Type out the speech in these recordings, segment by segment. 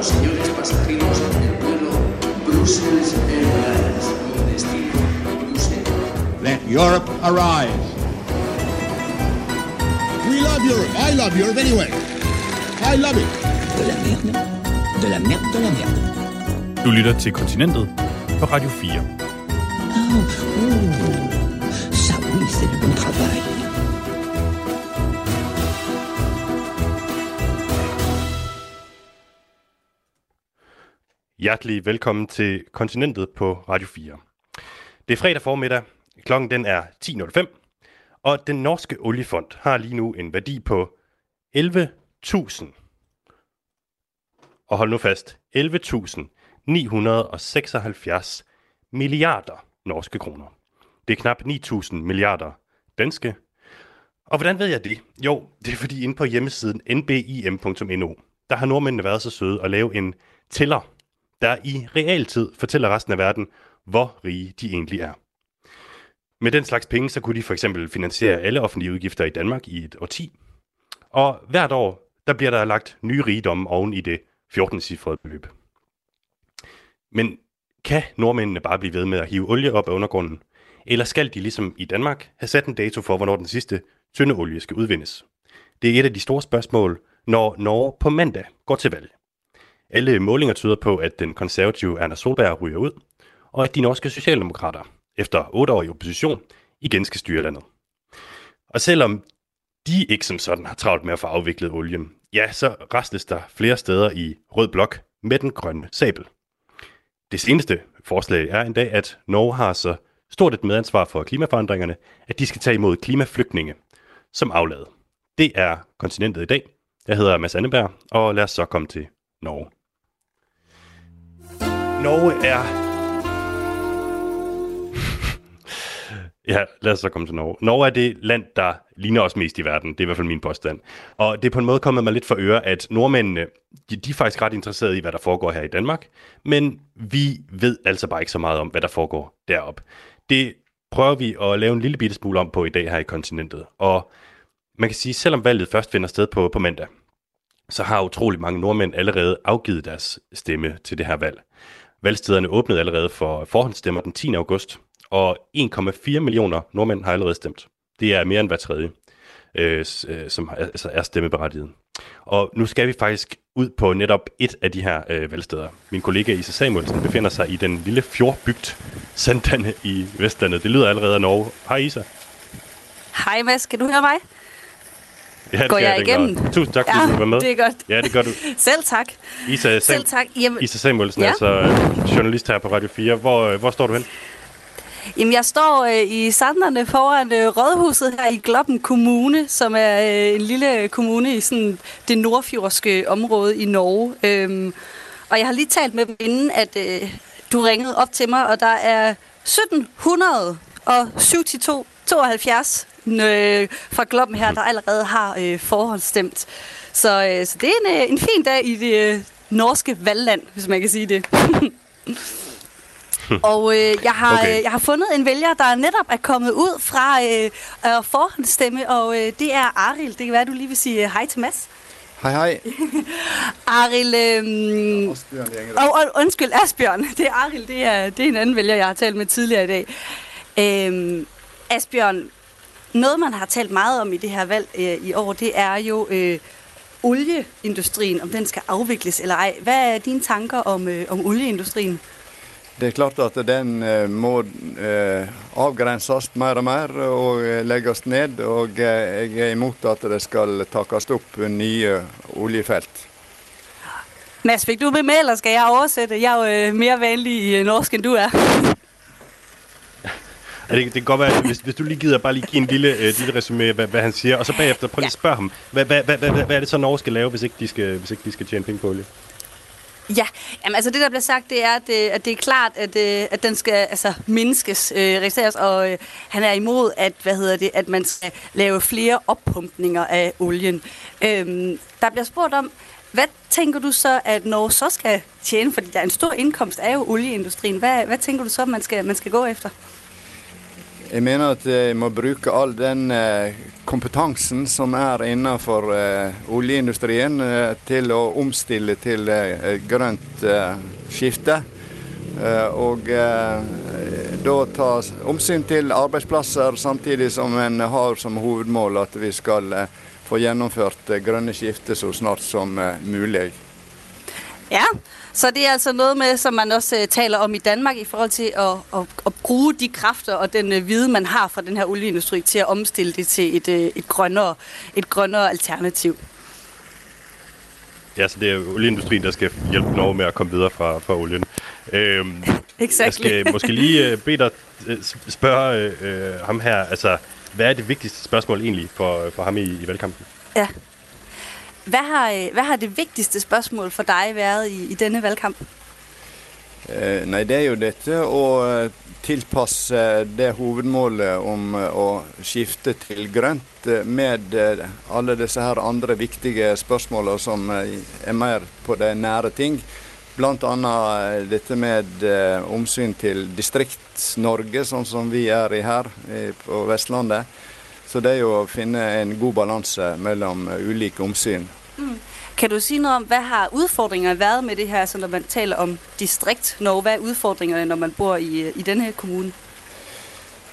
los señores pasajeros del vuelo Brussels Airlines con destino Bruselas. Let Europe arise. We love Europe. I love Europe anyway. I love it. De la merde. De la merde, de la merde. Du lytter til Kontinentet på Radio 4. Oh, ça oui, c'est du bon travail. Hjertelig velkommen til Kontinentet på Radio 4. Det er fredag formiddag. Klokken den er 10.05. Og den norske oliefond har lige nu en værdi på 11.000. Og hold nu fast. 11.976 milliarder norske kroner. Det er knap 9.000 milliarder danske. Og hvordan ved jeg det? Jo, det er fordi inde på hjemmesiden nbim.no, der har nordmændene været så søde at lave en tæller, der i realtid fortæller resten af verden, hvor rige de egentlig er. Med den slags penge, så kunne de for eksempel finansiere alle offentlige udgifter i Danmark i et årti. Og hvert år, der bliver der lagt nye rigdomme oven i det 14-cifrede beløb. Men kan nordmændene bare blive ved med at hive olie op af undergrunden? Eller skal de ligesom i Danmark have sat en dato for, hvornår den sidste tynde olie skal udvindes? Det er et af de store spørgsmål, når Norge på mandag går til valg. Alle målinger tyder på, at den konservative Erna Solberg ryger ud, og at de norske socialdemokrater, efter otte år i opposition, igen skal styre landet. Og selvom de ikke som sådan har travlt med at få afviklet olien, ja, så restes der flere steder i rød blok med den grønne sabel. Det seneste forslag er en dag, at Norge har så stort et medansvar for klimaforandringerne, at de skal tage imod klimaflygtninge som aflad. Det er kontinentet i dag. Jeg hedder Mads Anneberg, og lad os så komme til Norge. Norge er... ja, lad os så komme til Norge. Norge er det land, der ligner os mest i verden. Det er i hvert fald min påstand. Og det er på en måde kommet mig lidt for øre, at nordmændene, de, de er faktisk ret interesserede i, hvad der foregår her i Danmark. Men vi ved altså bare ikke så meget om, hvad der foregår deroppe. Det prøver vi at lave en lille bitte smule om på i dag her i kontinentet. Og man kan sige, selvom valget først finder sted på, på mandag, så har utrolig mange nordmænd allerede afgivet deres stemme til det her valg. Valgstederne åbnede allerede for forhåndsstemmer den 10. august, og 1,4 millioner nordmænd har allerede stemt. Det er mere end hver tredje, øh, øh som er, altså er stemmeberettiget. Og nu skal vi faktisk ud på netop et af de her øh, valgsteder. Min kollega Isa Samuelsen befinder sig i den lille fjordbygd Sandane i Vestlandet. Det lyder allerede af Norge. Hej Isa. Hej Mads, kan du høre mig? Ja, det Går jeg den igennem? godt. Tusind tak, fordi Ja, du var med. det er godt. Ja, det gør du. Selv tak. Isa, Sam- Selv tak. Jamen, Isa Samuelsen, ja. Ja. altså øh, journalist her på Radio 4. Hvor, øh, hvor står du hen? jamen jeg står øh, i Sanderne foran øh, Rådhuset her i Gloppen Kommune, som er øh, en lille kommune i sådan det nordfjordske område i Norge. Øhm, og jeg har lige talt med dem inden, at øh, du ringede op til mig, og der er 1700 og 72 72 øh, fra Gloppen her, der allerede har øh, forhåndsstemt. Så, øh, så det er en, øh, en fin dag i det øh, norske valgland, hvis man kan sige det. Og øh, jeg, har, Okay. okay. øh, jeg har fundet en vælger, der netop er kommet ud fra øh, øh, forhåndsstemme, og øh, det er Aril. Det kan være, du lige vil sige øh, hej til Mads. Hej hej. Aril, øh, og, og, undskyld, Asbjørn. Det er Aril, det er, det er en anden vælger, jeg har talt med tidligere i dag. Øh, Asbjørn, noget man har talt meget om i det her valg øh, i år, det er jo øh, olieindustrien, om den skal afvikles eller ej. Hvad er dine tanker om, øh, om olieindustrien? Det er klart at den eh, må eh, avgrenses mer og mer og eh, legges ned. Og eh, jeg er imot at det skal takkes opp nye oljefelt. Mads, fik du med med, eller skal jeg oversætte? Jeg er jo øh, mere vanlig i øh, norsk, end du er. Ja, det, det kan godt være, at hvis, hvis du lige gider bare lige give en lille, øh, lille resume, hvad, hvad han siger, og så bagefter prøv lige at spørge ham, hvad, hvad, hvad, hvad, hvad er det så Norge skal lave, hvis ikke de skal, hvis ikke de skal tjene penge på olie? Ja, Jamen, altså det der bliver sagt, det er, at, at det er klart, at, øh, at den skal altså, mindskes, øh, registreres, og øh, han er imod, at, hvad hedder det, at man skal lave flere oppumpninger af olien. Øhm, der bliver spurgt om, hvad tænker du så, at Norge så skal tjene? Fordi der er en stor indkomst af jo olieindustrien. Hvad, hvad tænker du så, man skal, man skal gå efter? Jeg mener at jeg må bruke all den eh, kompetansen som er innenfor eh, oljeindustrien eh, til å omstille til eh, grønt eh, skifte. Og da ta omsyn til arbeidsplasser, samtidig som en har som hovedmål at vi skal få gjennomført det grønne skiftet så snart som eh, mulig. Ja, så det er altså noget med, som man også uh, taler om i Danmark i forhold til at, at, at bruge de kræfter og den uh, viden, man har fra den her olieindustri til at omstille det til et, uh, et, grønnere, et grønnere alternativ. Ja, så det er olieindustrien, der skal hjælpe Norge med at komme videre fra, fra olien. Øhm, Exactly. Jeg skal måske lige uh, bede dig uh, spørge uh, ham her, altså, hvad er det vigtigste spørgsmål egentlig for, for ham i, i valgkampen? Ja. Hvad har, øh, hvad har det vigtigste spørgsmål for dig været i, i denne valgkamp? Eh, Nei, det er jo dette å eh, tilpasse det hovedmålet om eh, å skifte til grønt eh, med eh, alle disse her andre viktige spørsmålene som er mer på de nære ting. Blant annet dette med omsyn til Distrikts-Norge, sånn som vi er i her på Vestlandet. Så det er jo å finne en god balanse mellom ulike omsyn. Mm. Kan du sige noget om, hvad har udfordringerne været med det her, så når man taler om distrikt Norge? Hvad er udfordringerne, når man bor i, øh, i denne her kommune?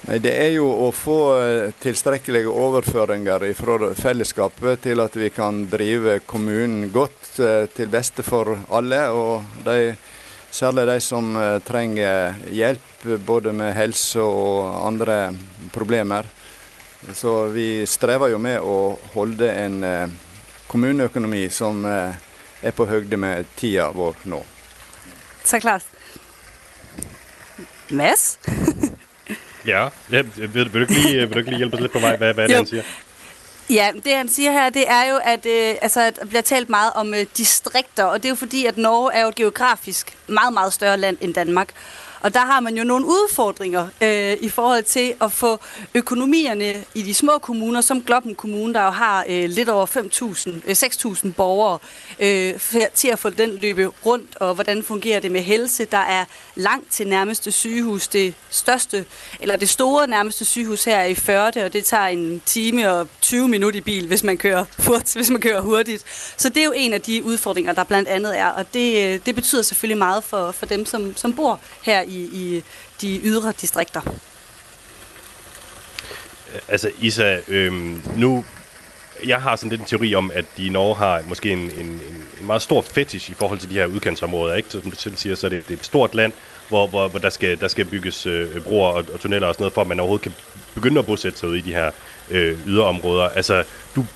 Nej, Det er jo at få øh, tilstrækkelige overføringer fra fællesskabet til at vi kan drive kommunen godt øh, til bedste for alle. Og de, særlig de som trænger hjælp både med helse og andre problemer. Så vi strever jo med at holde en kommuneøkonomi som eh, er på høgde med tida vår nå. Så klart. Mads? Ja, ja vil, vil, du ikke lige, vil du ikke lige hjælpe os lidt på vej, hvad, hvad er det, Jo. han siger? Ja, det han siger her, det er jo, at, øh, altså, at der bliver talt meget om øh, distrikter, og det er jo fordi, at Norge er jo geografisk meget, meget større land end Danmark. Og der har man jo nogle udfordringer øh, i forhold til at få økonomierne i de små kommuner, som Gloppen Kommune, der jo har øh, lidt over 5.000, øh, 6.000 borgere, øh, til at få den løbe rundt, og hvordan fungerer det med helse. Der er langt til nærmeste sygehus, det største, eller det store nærmeste sygehus her er i Førde, og det tager en time og 20 minutter i bil, hvis man kører, hurtigt, hvis man kører hurtigt. Så det er jo en af de udfordringer, der blandt andet er, og det, øh, det betyder selvfølgelig meget for, for dem, som, som bor her i, i de ydre distrikter. Altså, Isa, øhm, nu... Jeg har sådan lidt en teori om, at de i Norge har måske en, en, en, meget stor fetish i forhold til de her udkantsområder. Ikke? Som du selv siger, så er det, det er et stort land, hvor, hvor, hvor der, skal, der skal bygges øh, broer og, og tunneller og sådan noget, for at man overhovedet kan begynde at bosætte sig ude i de her øh, yderområder. Altså, du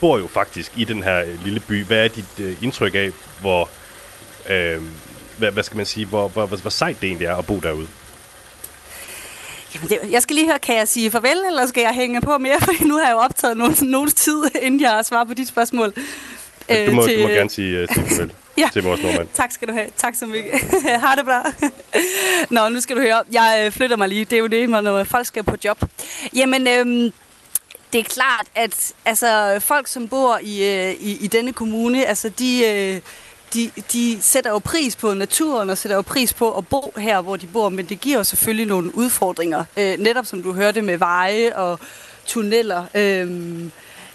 bor jo faktisk i den her øh, lille by. Hvad er dit øh, indtryk af, hvor... Øh, hvad, hvad skal man sige, hvor, hvor, hvor, hvor sejt det egentlig er at bo derude? Jamen, det, jeg skal lige høre, kan jeg sige farvel, eller skal jeg hænge på mere? For nu har jeg jo optaget nogen, nogen tid, inden jeg har svaret på dit spørgsmål. Øh, du, må, til- du må gerne sige, uh, farvel Ja. til vores nordmand. Tak skal du have. Tak så mycket. har det bra. Nå, nu skal du høre. Jeg øh, flytter mig lige. Det er jo det, når folk skal på job. Jamen, øhm, det er klart, at altså, folk, som bor i, øh, i, i denne kommune, altså, de, øh, de, de sætter jo pris på naturen og sætter jo pris på at bo her, hvor de bor, men det giver jo selvfølgelig nogle udfordringer. Øh, netop som du hørte med veje og tunneller. Øh,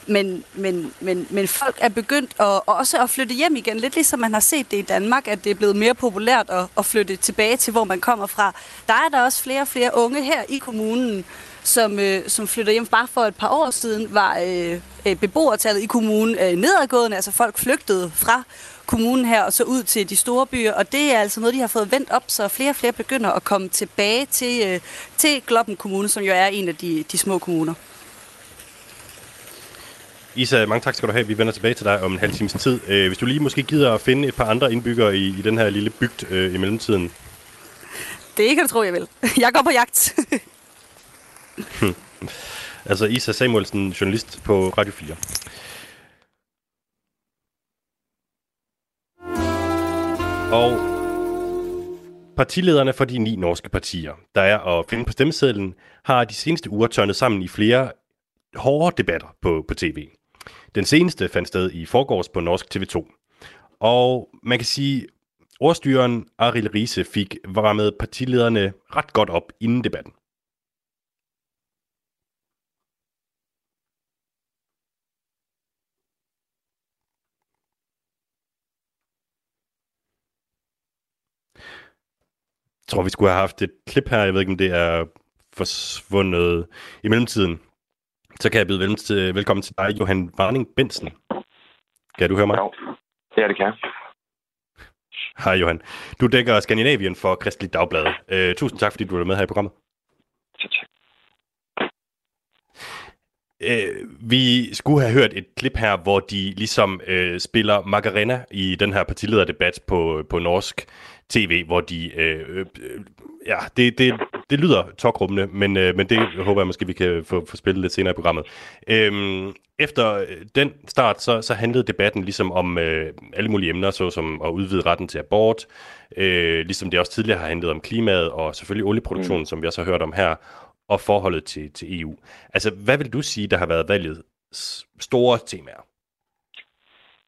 men, men, men, men folk er begyndt at, også at flytte hjem igen, lidt ligesom man har set det i Danmark, at det er blevet mere populært at, at flytte tilbage til, hvor man kommer fra. Der er der også flere og flere unge her i kommunen, som, øh, som flytter hjem. Bare for et par år siden var øh, øh beboertallet i kommunen øh, nedadgående, altså folk flygtede fra kommunen her og så ud til de store byer, og det er altså noget, de har fået vendt op, så flere og flere begynder at komme tilbage til, øh, til Gloppen Kommune, som jo er en af de, de små kommuner. Isa, mange tak skal du have. Vi vender tilbage til dig om en halv times tid. Øh, hvis du lige måske gider at finde et par andre indbyggere i, i den her lille bygd øh, i mellemtiden. Det kan du tro, jeg vil. Jeg går på jagt. Altså Isa Samuelsen, journalist på Radio 4. Og partilederne for de ni norske partier, der er at finde på stemmesedlen, har de seneste uger tørnet sammen i flere hårde debatter på, på tv. Den seneste fandt sted i forgårs på norsk TV2. Og man kan sige, ordstyren Aril Riese fik varmet partilederne ret godt op inden debatten. Tror, vi skulle have haft et klip her. Jeg ved ikke, om det er forsvundet i mellemtiden. Så kan jeg byde velkommen til, velkommen til dig, Johan Varning Bensen. Kan du høre mig? Ja, det kan jeg. Hej Johan. Du dækker Skandinavien for Kristelig Dagblad. Uh, tusind tak, fordi du var med her i programmet. Tak. Uh, vi skulle have hørt et klip her, hvor de ligesom uh, spiller Magarena i den her partilederdebat på, på norsk tv, hvor de... Uh, uh, ja, det, det, det lyder tokrummende, men, uh, men det håber jeg måske, vi kan få, få spillet lidt senere i programmet. Uh, efter den start, så, så handlede debatten ligesom om øh, alle mulige emner, såsom at udvide retten til abort, øh, ligesom det også tidligere har handlet om klimaet, og selvfølgelig olieproduktionen, mm. som vi også har hørt om her, og forholdet til, til EU. Altså, hvad vil du sige, der har været valget store temaer?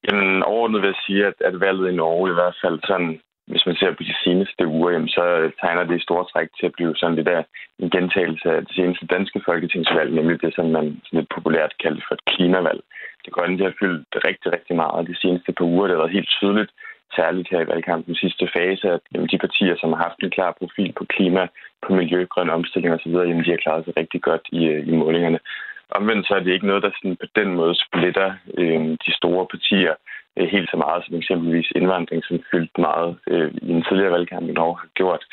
Jamen, overordnet vil jeg sige, at, at valget i Norge i hvert fald sådan hvis man ser på de seneste uger, jamen, så øh, tegner det i store træk til at blive sådan det der en gentagelse af det seneste danske folketingsvalg, nemlig det, som man sådan lidt populært kalder for et klimavalg. Det grønne det har fyldt rigtig, rigtig meget de seneste par uger. Det har været helt tydeligt, særligt her i valgkampen sidste fase, at jamen, de partier, som har haft en klar profil på klima, på miljø, grøn omstilling osv., jamen, de har klaret sig rigtig godt i, øh, i målingerne. Omvendt så er det ikke noget, der sådan på den måde splitter øh, de store partier Øh, helt så meget som eksempelvis indvandring, som fyldt meget øh, i den tidligere valgkamp i Norge har gjort.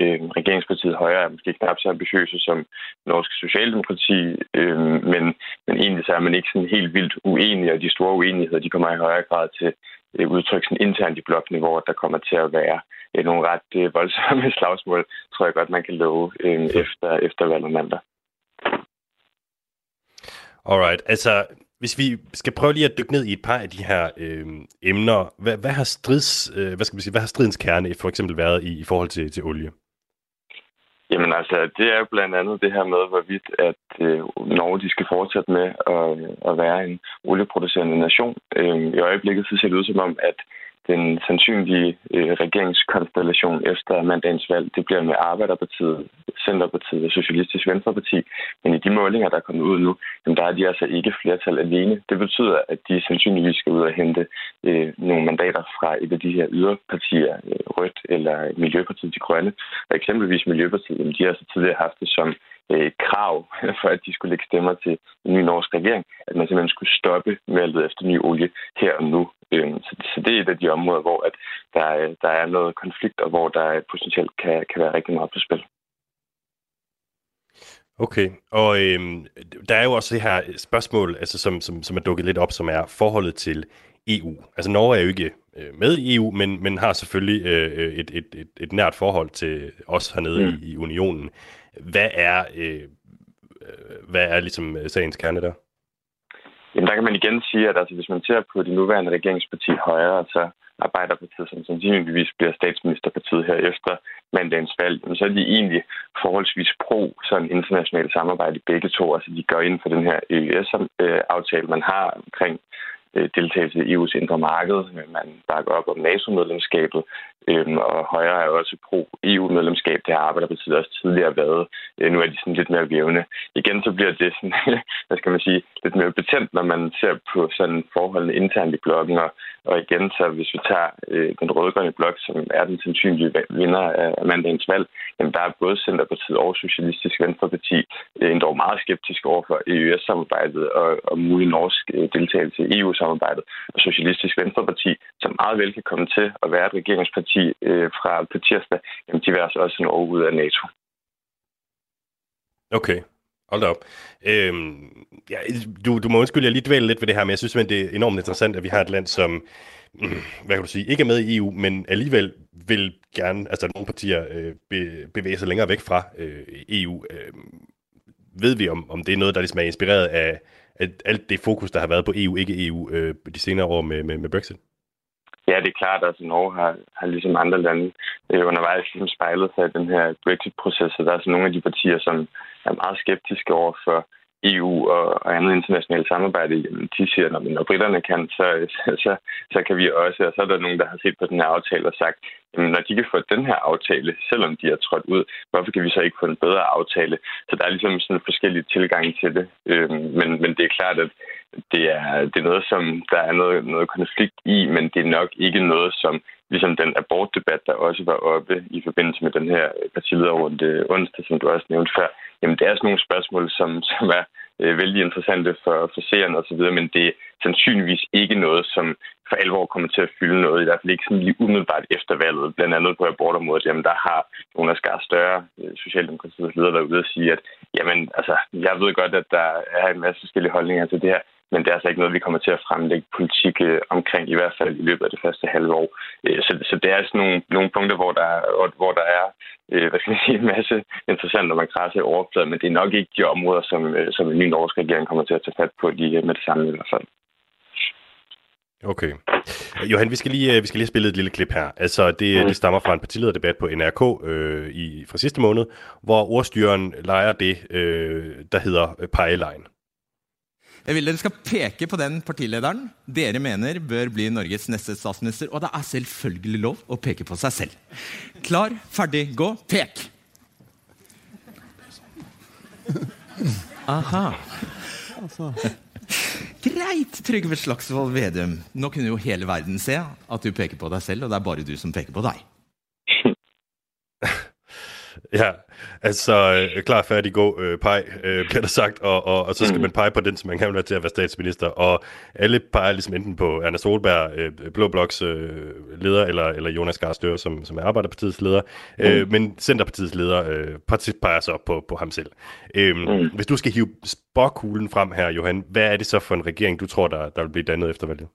Øh, regeringspartiet Højre er måske knap så ambitiøse som Norsk Socialdemokrati, øh, men, men egentlig så er man ikke sådan helt vildt uenig, og de store uenigheder de kommer i højere grad til øh, udtryk sådan internt i blokken, hvor der kommer til at være øh, nogle ret øh, voldsomme slagsmål, tror jeg godt, man kan love øh, efter, efter valget mandag. Alright, altså hvis vi skal prøve lige at dykke ned i et par af de her øh, emner, hvad, hvad, har strids, øh, hvad, skal man sige, hvad har stridens kerne for eksempel været i, i forhold til, til olie? Jamen altså, det er jo blandt andet det her med, hvorvidt at øh, Norge de skal fortsætte med at, øh, at være en olieproducerende nation. Øh, I øjeblikket så ser det ud som om, at den sandsynlige øh, regeringskonstellation efter mandagens valg, det bliver med Arbejderpartiet, Centerpartiet og Socialistisk Venstreparti. Men i de målinger, der er kommet ud nu, jamen, der er de altså ikke flertal alene. Det betyder, at de sandsynligvis skal ud og hente øh, nogle mandater fra et af de her yderpartier, øh, Rødt eller Miljøpartiet De Grønne. Og eksempelvis Miljøpartiet, jamen, de har altså tidligere haft det som øh, krav for, at de skulle lægge stemmer til en ny norsk regering, at man simpelthen skulle stoppe med at lede efter ny olie her og nu. Øh, så, så det er et af de områder, hvor at der, øh, der er noget konflikt, og hvor der potentielt kan, kan være rigtig meget på spil. Okay, og øh, der er jo også det her spørgsmål, altså, som, som, som er dukket lidt op, som er forholdet til EU. Altså Norge er jo ikke øh, med i EU, men, men har selvfølgelig øh, et, et, et, et nært forhold til os hernede mm. i, i unionen. Hvad er, øh, hvad er ligesom sagens kerne der? Jamen, der kan man igen sige, at altså, hvis man ser på de nuværende regeringsparti højre, så Arbejderpartiet, som sandsynligvis bliver statsministerpartiet her efter mandagens valg, så er de egentlig forholdsvis pro sådan internationalt samarbejde begge to. Altså de går ind for den her EØS-aftale, man har omkring Øh, Øh, deltagelse i EU's indre marked. Man bakker op om NATO-medlemskabet, øhm, og Højre er også pro-EU-medlemskab. Det har Arbejderpartiet også tidligere været. Øh, nu er de sådan lidt mere vævne. Igen så bliver det sådan, hvad skal man sige, lidt mere betændt, når man ser på sådan forholdene internt i blokken. Og, og igen, så hvis vi tager øh, den rødgrønne blok, som er den sandsynlige vinder af mandagens valg, jamen der er både Centerpartiet og Socialistisk Venstreparti øh, endda meget skeptiske over for EØS-samarbejdet og, og mulig norsk øh, deltagelse i EU-samarbejdet. Og Socialistisk Venstreparti, som meget vel kan komme til at være et regeringsparti øh, fra på tirsdag, jamen de vil altså også en ud af NATO. Okay, Hold op. Øhm, ja, du, du må undskylde, jeg lige dvæler lidt ved det her, men jeg synes simpelthen, det er enormt interessant, at vi har et land, som, mm, hvad kan du sige, ikke er med i EU, men alligevel vil gerne, altså nogle partier øh, be, bevæge sig længere væk fra øh, EU. Øh, ved vi, om, om det er noget, der ligesom er inspireret af, af alt det fokus, der har været på EU, ikke EU, øh, de senere år med, med, med Brexit? Ja, det er klart, at altså, Norge har, har ligesom andre lande øh, undervejs ligesom spejlet sig i den her Brexit-proces, og der er altså nogle af de partier, som er meget skeptiske over for EU og, og andet internationalt samarbejde, jamen, de siger, at når britterne kan, så, så, så kan vi også. Og så er der nogen, der har set på den her aftale og sagt, jamen, når de kan få den her aftale, selvom de er trådt ud, hvorfor kan vi så ikke få en bedre aftale? Så der er ligesom sådan en tilgange tilgang til det. Øhm, men, men det er klart, at det er, det er noget, som der er noget, noget konflikt i, men det er nok ikke noget, som ligesom den abortdebat, der også var oppe i forbindelse med den her partilederrunde onsdag, som du også nævnte før, jamen det er sådan nogle spørgsmål, som, som er øh, vældig interessante for, for seerne osv., men det er sandsynligvis ikke noget, som for alvor kommer til at fylde noget, i hvert fald ikke sådan lige umiddelbart efter valget. Blandt andet på abortområdet, jamen der har Jonas Gahr Større, øh, Socialdemokratiets leder, været ude og sige, at jamen, altså, jeg ved godt, at der er en masse forskellige holdninger til det her, men det er altså ikke noget, vi kommer til at fremlægge politik øh, omkring, i hvert fald i løbet af det første halve år. Øh, så, så det er sådan nogle, nogle punkter, hvor der, hvor der er øh, hvad skal jeg sige, en masse interessant og makrase i overfladen, men det er nok ikke de områder, som, som en ny norsk regering kommer til at tage fat på lige med det samme i hvert fald. Okay. Johan, vi skal lige, vi skal lige spille et lille klip her. Altså, det, mm. det stammer fra en partilederdebat på NRK øh, i, fra sidste måned, hvor ordstyren leger det, øh, der hedder pejelejen. Jeg vil dere skal peke på den partilederen dere mener bør bli Norges neste statsminister. Og det er selvfølgelig lov å peke på seg selv. Klar, ferdig, gå, pek! Aha. Greit, Trygve Slagsvold Vedum. Nå kunne jo hele verden se at du peker på deg selv, og det er bare du som peker på deg. Ja, altså øh, klar, færdig, gå, øh, pej, øh, bliver der sagt, og, og, og så skal mm. man pege på den, som man kan være til at være statsminister, og alle peger ligesom enten på Erna Solberg, øh, Blå Bloks øh, leder, eller, eller Jonas Gahr som, som er Arbejderpartiets leder, mm. øh, men Centerpartiets leder øh, peger så på, på ham selv. Øh, mm. Hvis du skal hive spåkuglen frem her, Johan, hvad er det så for en regering, du tror, der, der vil blive dannet efter valget?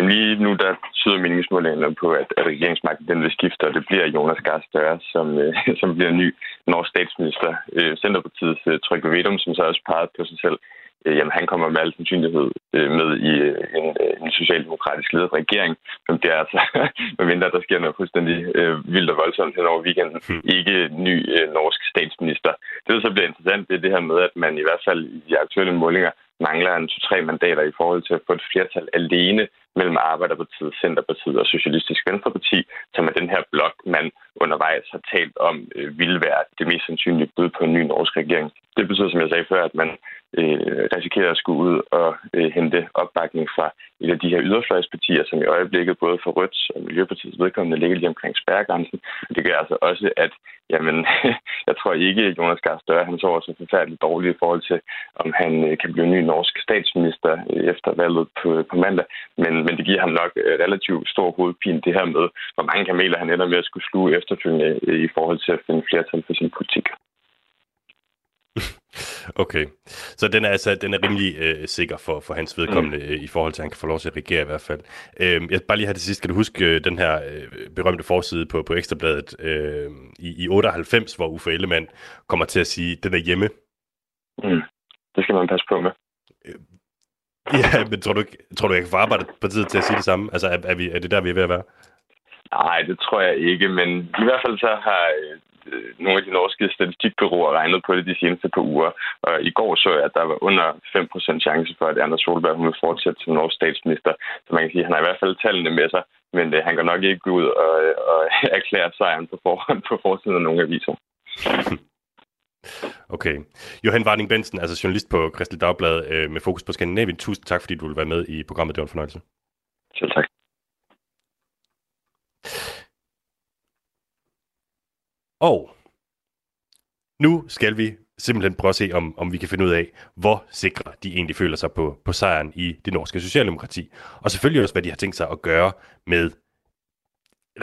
Jamen lige nu, der tyder meningsmålingerne på, at, at regeringsmagten den vil skifte, og det bliver Jonas Gahr Støre, som, øh, som bliver ny norsk statsminister. Øh, Centerpartiets øh, Trygve Vedum, som så også peget på sig selv, øh, jamen han kommer med al sandsynlighed øh, med i øh, en, øh, en socialdemokratisk ledet regering, men det er altså, medmindre der sker noget fuldstændig øh, vildt og voldsomt hen over weekenden, hmm. ikke ny øh, norsk statsminister. Det, der så bliver interessant, det er det her med, at man i hvert fald i de aktuelle målinger mangler en to-tre mandater i forhold til at få et flertal alene mellem Arbejderpartiet, Centerpartiet og Socialistisk Venstreparti, som er den her blok, man undervejs har talt om, øh, ville være det mest sandsynlige bud på en ny norsk regering. Det betyder, som jeg sagde før, at man øh, risikerer at skulle ud og øh, hente opbakning fra et af de her yderfløjspartier, som i øjeblikket både for Rødt og Miljøpartiets vedkommende ligger lige omkring spærregrænsen. Det gør altså også, at jamen, jeg tror ikke, at Jonas Gahr Støre han sover så forfærdeligt dårligt i forhold til, om han øh, kan blive ny norsk statsminister øh, efter valget på, på mandag. Men, men det giver ham nok øh, relativt stor hovedpine, det her med, hvor mange kameler han ender med at skulle sluge efterfølgende i forhold til at finde flertal for sin politik. Okay, så den er altså den er rimelig øh, sikker for, for hans vedkommende mm. øh, i forhold til, at han kan få lov til at regere i hvert fald. Øh, jeg bare lige have det sidste. Kan du huske øh, den her øh, berømte forside på, på Ekstrabladet øh, i, i 98, hvor Uffe Ellemann kommer til at sige, den er hjemme? Mm. Det skal man passe på med. Øh, ja, men tror du, ikke, tror du, jeg kan få tid til at sige det samme? Altså, er, er, vi, er det der, vi er ved at være? Nej, det tror jeg ikke, men i hvert fald så har øh, Øh, nogle af de norske statistikbyråer regnet på det de seneste par uger. Og i går så jeg, at der var under 5% chance for, at Erna Solberg hun vil fortsætte som norsk statsminister. Så man kan sige, at han har i hvert fald tallene med sig, men øh, han kan nok ikke ud og, og erklære sejren på forhånd på forsiden af nogle aviser. Okay. Johan Warning Bensen, altså journalist på Kristelig Dagblad øh, med fokus på Skandinavien. Tusind tak, fordi du vil være med i programmet. Det var en fornøjelse. Selv tak. Og nu skal vi simpelthen prøve at se, om, om vi kan finde ud af, hvor sikre de egentlig føler sig på, på sejren i det norske socialdemokrati. Og selvfølgelig også, hvad de har tænkt sig at gøre med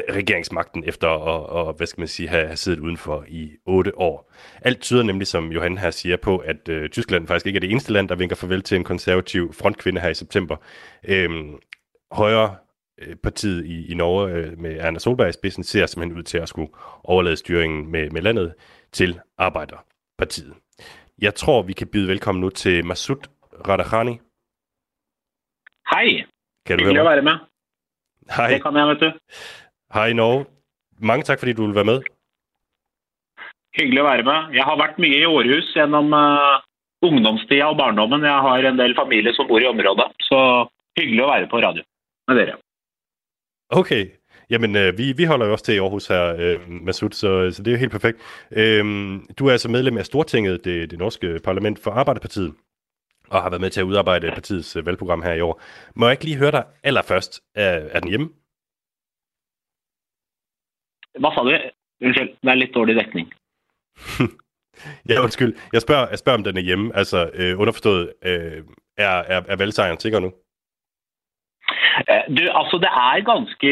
regeringsmagten efter at, at hvad skal man sige, have, have siddet udenfor i otte år. Alt tyder nemlig, som Johan her siger, på, at øh, Tyskland faktisk ikke er det eneste land, der vinker farvel til en konservativ frontkvinde her i september. Øhm, højre Øh, partiet i, i Norge øh, med Erna Solberg i spidsen ser simpelthen ud til at skulle overlade styringen med, med landet til Arbejderpartiet. Jeg tror, vi kan byde velkommen nu til Masud Radachani. Hej. Kan du høre at være med. Hej. Det med til. Hej Norge. Mange tak, fordi du vil være med. Hyggelig at være med. Jeg har vært mye i Aarhus gjennom uh, ungdomstida og barndommen. Jeg har en del familie som bor i området, så hyggelig at være på radio med dere. Okay, jamen øh, vi, vi holder jo også til i Aarhus her, øh, Masud, så, så det er jo helt perfekt. Øh, du er altså medlem af Stortinget, det, det norske parlament for Arbejderpartiet. og har været med til at udarbejde partiets øh, valgprogram her i år. Må jeg ikke lige høre dig allerførst? Er, er den hjemme? Hva sa du? Unnskyld, det er litt dårlig dekning. Ja, undskyld. Jeg spørger, jeg spørger om den er hjemme. Altså, øh, underforstået, øh, er, er, er valgsejren sikker nu? Eh, Du, altså Det er ganske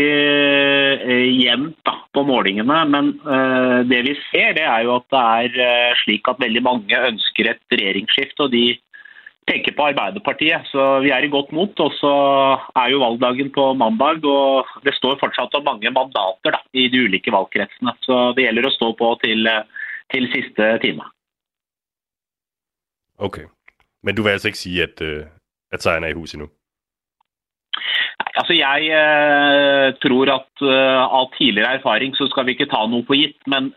eh, jevnt da, på målingene, men eh, det vi ser, det er jo at det er eh, slik at veldig mange ønsker et regjeringsskifte, og de peker på Arbeiderpartiet. Så vi er i godt mot. Og så er jo valgdagen på mandag, og det står fortsatt om mange mandater da, i de ulike valgkretsene. Så det gjelder å stå på til, til siste time. Okay. Men du vil altså ikke sige, at, øh, at sejren er i hus endnu? Nei, altså Jeg eh, tror at eh, av tidligere erfaring så skal vi ikke ta noe for gitt. Men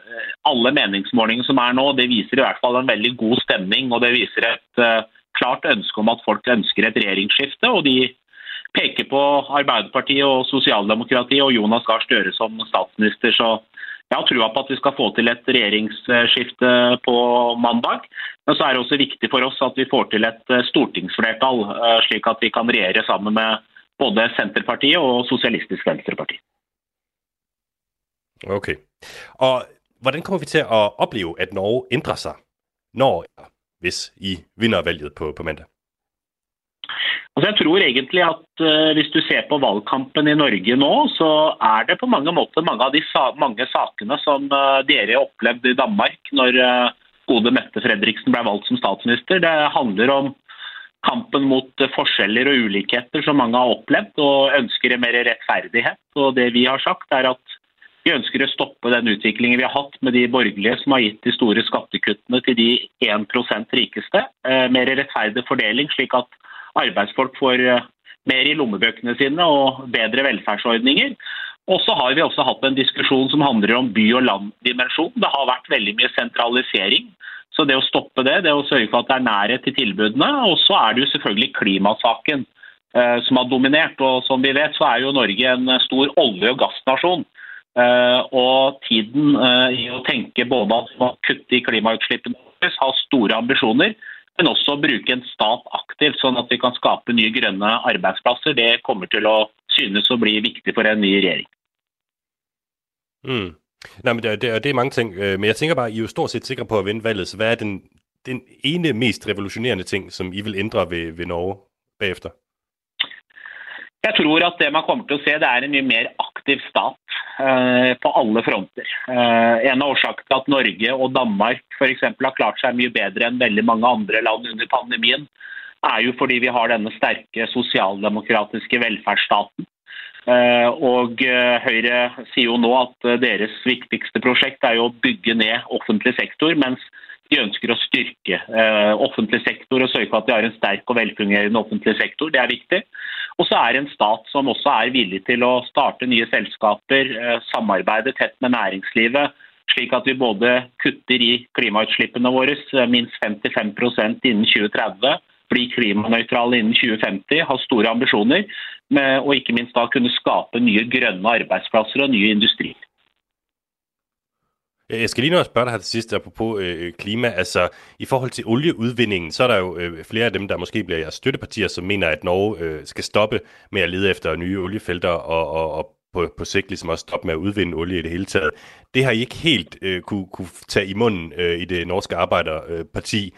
alle meningsmålinger som er nå, det viser i hvert fall en veldig god stemning. Og det viser et eh, klart ønske om at folk ønsker et regjeringsskifte. Og de peker på Arbeiderpartiet og sosialdemokratiet og Jonas Gahr Støre som statsminister. Så jeg har trua på at vi skal få til et regjeringsskifte på mandag. Men så er det også viktig for oss at vi får til et eh, stortingsflertall, eh, slik at vi kan regjere sammen med både Senterpartiet og Sosialistisk Venstreparti. Okay. Og hvordan kommer vi til at opleve, at Norge ændrer sig, når hvis I vinder valget på, på mandag? Altså jeg tror egentlig at uh, Hvis du ser på valgkampen i Norge nå, så er det på mange måter mange av de sa mange sakene som uh, dere opplevde i Danmark når uh, gode Mette Fredriksen ble valgt som statsminister. Det handler om kampen mot eh, forskjeller og ulikheter som mange har opplevd, og ønsker mer rettferdighet. Og Det vi har sagt, er at vi ønsker å stoppe den utviklingen vi har hatt med de borgerlige som har gitt de store skattekuttene til de 1% rikeste. Eh, mer rettferdig fordeling, slik at arbeidsfolk får eh, mer i lommebøkene sine og bedre velferdsordninger. Og så har vi også hatt en diskusjon som handler om by- og landdimensjon. Det har vært veldig mye sentralisering. Så det å stoppe det, det å sørge for at det er nærhet til tilbudene. Og så er det jo selvfølgelig klimasaken eh, som har dominert. Og som vi vet, så er jo Norge en stor olje- og gassnasjon. Eh, og tiden eh, i å tenke både at man kutter i klimautslippene ha store ambisjoner, men også bruke en stat aktivt, sånn at vi kan skape nye grønne arbeidsplasser, det kommer til å synes å bli viktig for en ny regjering. Mm. Nej, men det, det, det er mange ting, øh, men jeg tænker bare, I er jo stort set sikre på at vinde valget, så hvad er den, den ene mest revolutionerende ting, som I vil ændre ved, ved Norge bagefter? Jeg tror at det man kommer til å se, det er en mye mer aktiv stat eh, på alle fronter. Eh, en av årsakene til at Norge og Danmark for eksempel, har klart seg mye bedre enn veldig mange andre land under pandemien, er jo fordi vi har denne sterke sosialdemokratiske velferdsstaten. Eh, og eh, Høyre sier jo nå at eh, deres viktigste prosjekt er jo å bygge ned offentlig sektor, mens de ønsker å styrke eh, offentlig sektor og sørge for at de har en sterk og velfungerende offentlig sektor. Det er viktig. Og så er det en stat som også er villig til å starte nye selskaper, eh, samarbeide tett med næringslivet, slik at vi både kutter i klimautslippene våre eh, minst 55% innen 2030, bli klimanøytrale innen 2050, har store ambisjoner, med, og ikke minst da kunne skape nye grønne arbeidsplasser og nye industrier. Øh, jeg skal lige nå at spørge dig her til sidst, apropos øh, klima. Altså, i forhold til olieudvindingen, så er der jo øh, flere af dem, der måske bliver jeres støttepartier, som mener, at Norge øh, skal stoppe med at lede efter nye oliefelter, og, og, og på, på sigt ligesom også stoppe med at udvinde olie i det hele taget. Det har I ikke helt øh, kunne, kunne tage i munden øh, i det norske arbejderparti.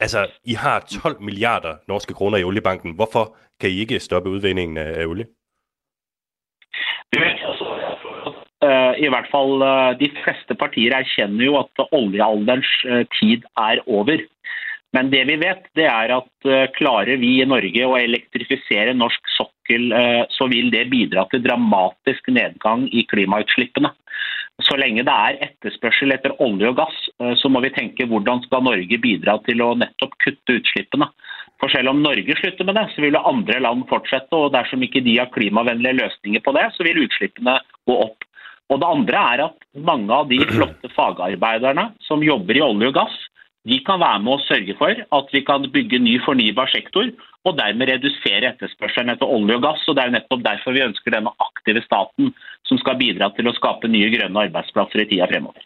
Altså, I har 12 milliarder norske kroner i oliebanken. Hvorfor kan I ikke stoppe udvindingen af, af olie? Det, Eh, I hvert fall eh, de fleste partier erkjenner jo at oljealderens eh, tid er over. Men det vi vet, det er at klarer vi i Norge å elektrifisere norsk sokkel, så vil det bidra til dramatisk nedgang i klimautslippene. Så lenge det er etterspørsel etter olje og gass, så må vi tenke hvordan skal Norge bidra til å nettopp kutte utslippene. For selv om Norge slutter med det, så vil andre land fortsette. Og dersom ikke de har klimavennlige løsninger på det, så vil utslippene gå opp. Og det andre er at mange av de flotte fagarbeiderne som jobber i olje og gass, de kan være med å sørge for at vi kan bygge ny fornybar sektor, og dermed redusere etterspørselen etter olje og gass. og Det er jo nettopp derfor vi ønsker denne aktive staten som skal bidra til å skape nye grønne arbeidsplasser i tida fremover.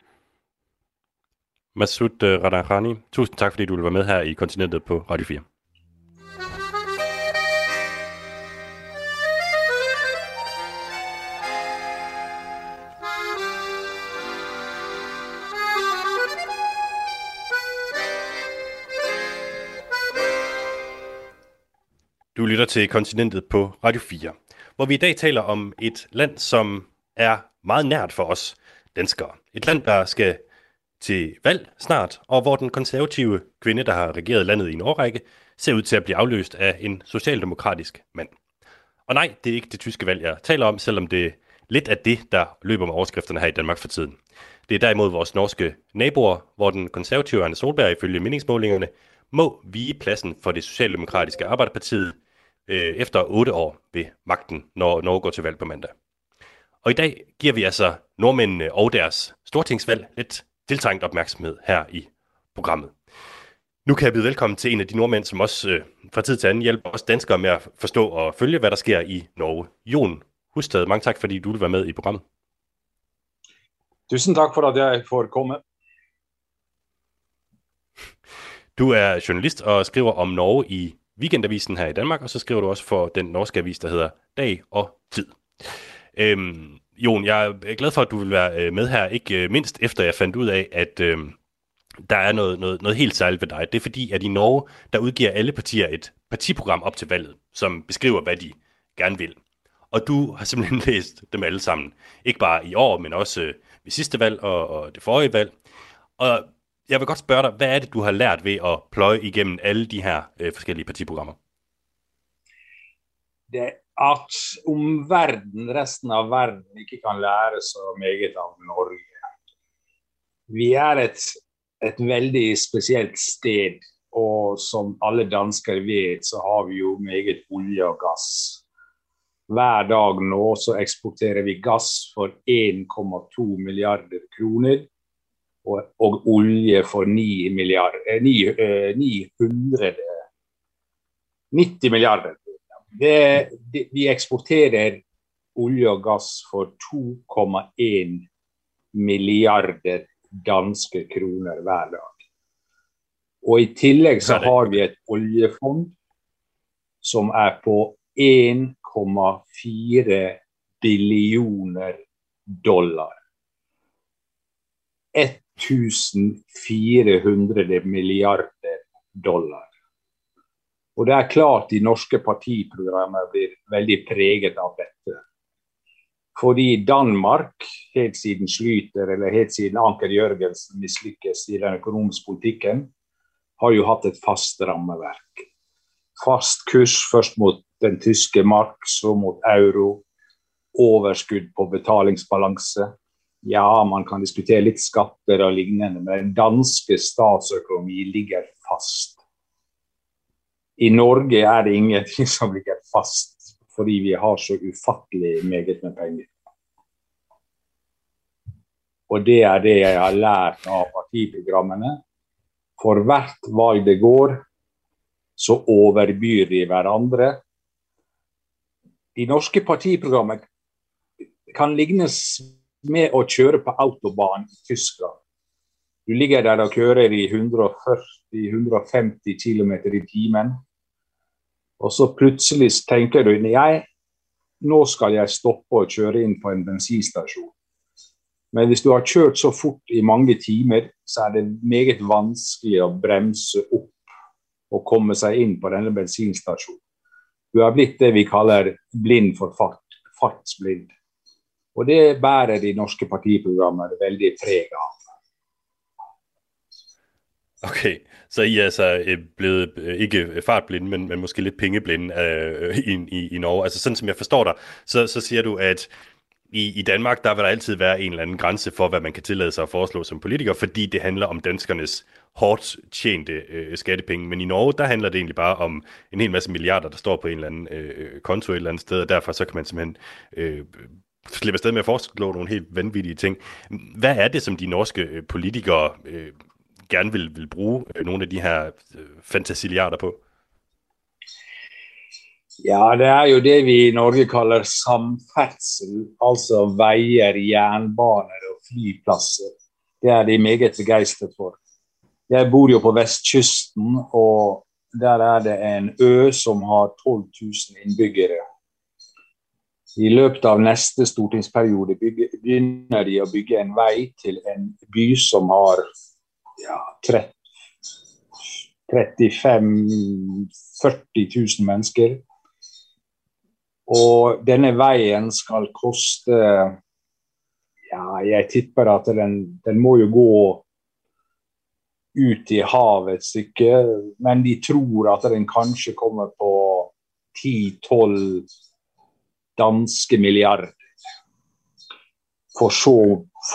Masud eh, Radarani, tusen tusind tak, fordi du vil være med her i Kontinentet på Radio 4. Du lytter til Kontinentet på Radio 4, hvor vi i dag taler om et land, som er meget nært for os danskere. Et land, der skal til valg snart, og hvor den konservative kvinde, der har regeret landet i en årrække, ser ud til at blive afløst af en socialdemokratisk mand. Og nej, det er ikke det tyske valg, jeg taler om, selvom det lidt af det, der løber med overskrifterne her i Danmark for tiden. Det er derimod vores norske naboer, hvor den konservative Anne Solberg ifølge meningsmålingerne må vige pladsen for det socialdemokratiske Arbejderpartiet øh, efter otte år ved magten, når Norge går til valg på mandag. Og i dag giver vi altså nordmændene og deres stortingsvalg lidt tiltrængt opmærksomhed her i programmet. Nu kan jeg byde velkommen til en af de nordmænd, som også øh, fra tid til anden hjælper os danskere med at forstå og følge, hvad der sker i Norge. Jon Hustad, mange tak, fordi du vil være med i programmet. Tusind tak for, at jeg får komme. Du er journalist og skriver om Norge i Weekendavisen her i Danmark, og så skriver du også for den norske avis, der hedder Dag og Tid. Øhm, Jon, jeg er glad for, at du vil være øh, med her, ikke øh, mindst efter jeg fandt ud af, at øhm, der er noget, noget, noget helt særligt ved dig. Det er fordi, at i Norge, der udgiver alle partier et partiprogram op til valget, som beskriver, hvad de gerne vil. Og du har simpelthen læst dem alle sammen. Ikke bare i år, men også øh, ved sidste valg og, og det forrige valg. Og jeg vil godt spørge dig, hvad er det, du har lært ved at pløje igennem alle de her øh, forskellige partiprogrammer? Det at om verden, resten av verden, ikke kan lære så meget af Norge. Vi er et, et veldig specielt sted, og som alle danskere vet, så har vi jo meget olje og gas. Hver dag nå så eksporterer vi gass for 1,2 milliarder kroner og, og olje for 9 milliarder, 9, eh, 900 90 milliarder. Det, det, vi eksporterer olje og gass for 2,1 milliarder danske kroner hver dag. Og i tillegg så har vi et oljefond som er på 1,4 billioner dollar. 1400 milliarder dollar. Og det er klart de norske partiprogrammer blir veldig preget av dette. Fordi Danmark, helt siden Slyter eller helt siden Anker Jørgensen mislykkes i den økonomiske politikken, har jo hatt et fast rammeverk. Fast kurs først mot den tyske mark, så mot euro. Overskudd på betalingsbalanse. Ja, man kan diskutere litt skatter og lignende, men den danske statsøkonomi ligger fast. I Norge er det ingenting som ligger fast, fordi vi har så ufattelig meget med penger. Og det er det jeg har lært av partiprogrammene. For hvert valg det går, så overbyr de hverandre. De norske partiprogrammer kan lignes med å kjøre på autobahn i Tyskland. Du ligger der og kjører i 140-150 km i timen. Og så plutselig tenker du jeg, nå skal jeg stoppe og kjøre inn på en bensinstasjon. Men hvis du har kjørt så fort i mange timer, så er det meget vanskelig å bremse opp og komme seg inn på denne bensinstasjonen. Du er blitt det vi kaller blind for fart, fartsblind. Og det bærer de norske partiprogrammer veldig preg av. Okay, så I er altså øh, blevet øh, ikke fartblinde, men, men måske lidt pengeblinde øh, i, i, i Norge. Altså sådan som jeg forstår dig, så, så siger du, at i, i Danmark, der vil der altid være en eller anden grænse for, hvad man kan tillade sig at foreslå som politiker, fordi det handler om danskernes hårdt tjente øh, skattepenge. Men i Norge, der handler det egentlig bare om en hel masse milliarder, der står på en eller anden øh, øh konto et eller andet sted, og derfor så kan man simpelthen øh, slippe afsted med at foreslå nogle helt vanvittige ting. Hvad er det, som de norske øh, politikere øh, gerne vil, vil bruge øh, nogle af de her øh, fantasiliarder på? Ja, det er jo det vi i Norge kaller samferdsel, altså veier, jernbaner og flyplasser. Det er de meget begeistret for. Jeg bor jo på vestkysten, og der er det en ø som har 12 000 innbyggere. I løpet av neste stortingsperiode begynner de å bygge en vei til en by som har ja, 35 40 000 mennesker. Og denne veien skal koste Ja, jeg tipper at den, den må jo gå ut i havet et stykke, men de tror at den kanskje kommer på 10-12 danske milliarder for så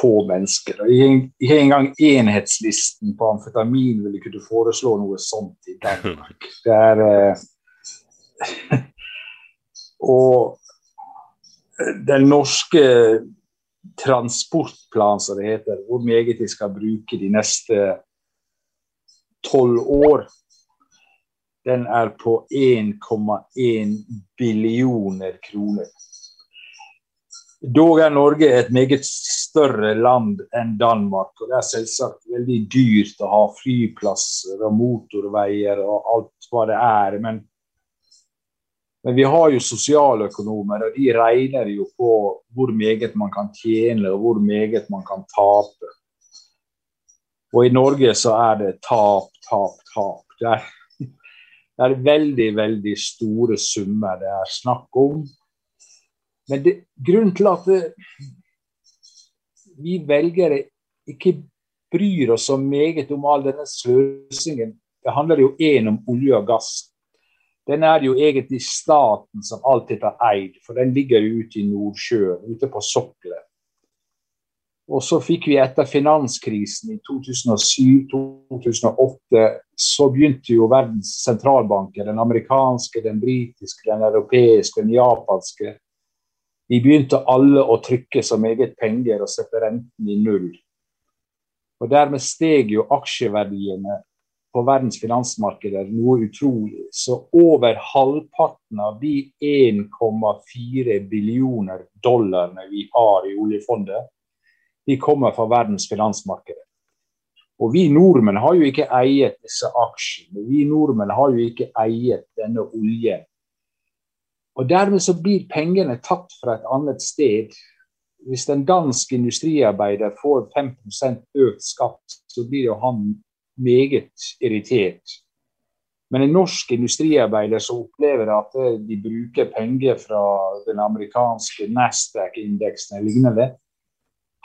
få mennesker. Ikke engang enhetslisten på amfetamin ville kunne foreslå noe sånt i Danmark. Det er eh, Og den norske transportplanen, som det heter, hvor meget de skal bruke de neste tolv år, den er på 1,1 billioner kroner. Dog er Norge et meget større land enn Danmark. og Det er selvsagt veldig dyrt å ha flyplasser og motorveier og alt hva det er. Men men vi har jo sosialøkonomer, og de regner jo på hvor meget man kan tjene og hvor meget man kan tape. Og i Norge så er det tap, tap, tap. Det er, det er veldig, veldig store summer det er snakk om. Men det, grunnen til at det, vi velgere ikke bryr oss så meget om all denne sløsingen, det handler jo én om olje og gass den er jo egentlig staten som alltid har eid, for den ligger ute i Nordsjøen, ute på sokkelen. Og så fikk vi etter finanskrisen i 2007-2008, så begynte jo verdens sentralbanker, den amerikanske, den britiske, den europeiske, den japanske De begynte alle å trykke som eget penger og sette renten i null. Og Dermed steg jo aksjeverdiene på verdens finansmarkeder noe utrolig. Så over halvparten av de 1,4 billioner dollarene vi har i oljefondet, de kommer fra verdens finansmarkeder. Og vi nordmenn har jo ikke eiet disse aksjene. Vi nordmenn har jo ikke eiet denne oljen. Og dermed så blir pengene tatt fra et annet sted. Hvis en dansk industriarbeider får 5 økt skatt, så blir jo han meget irritert. Men en norsk industriarbeider som opplever at de bruker penger fra den amerikanske Nasdaq-indeksen eller lignende,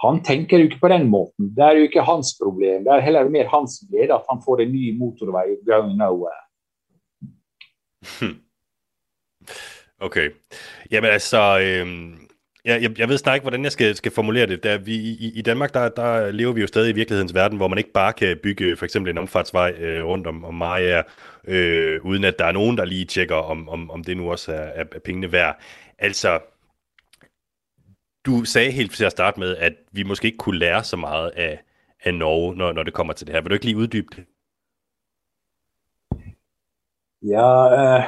han tenker jo ikke på den måten. Det er jo ikke hans problem. Det er heller mer hans glede at han får en ny motorvei going nowhere. Hmm. Okay. Jamen altså, øh, jeg, jeg, jeg ved snart ikke, hvordan jeg skal, skal formulere det. Der, vi, i, I Danmark, der, der lever vi jo stadig i virkelighedens verden, hvor man ikke bare kan bygge for eksempel en omfartsvej øh, rundt om, om Maja, øh, uden at der er nogen, der lige tjekker, om, om, om det nu også er, er, er pengene værd. Altså, du sagde helt til at starte med, at vi måske ikke kunne lære så meget af, af Norge, når, når det kommer til det her. Vil du ikke lige uddybe det? Ja, øh,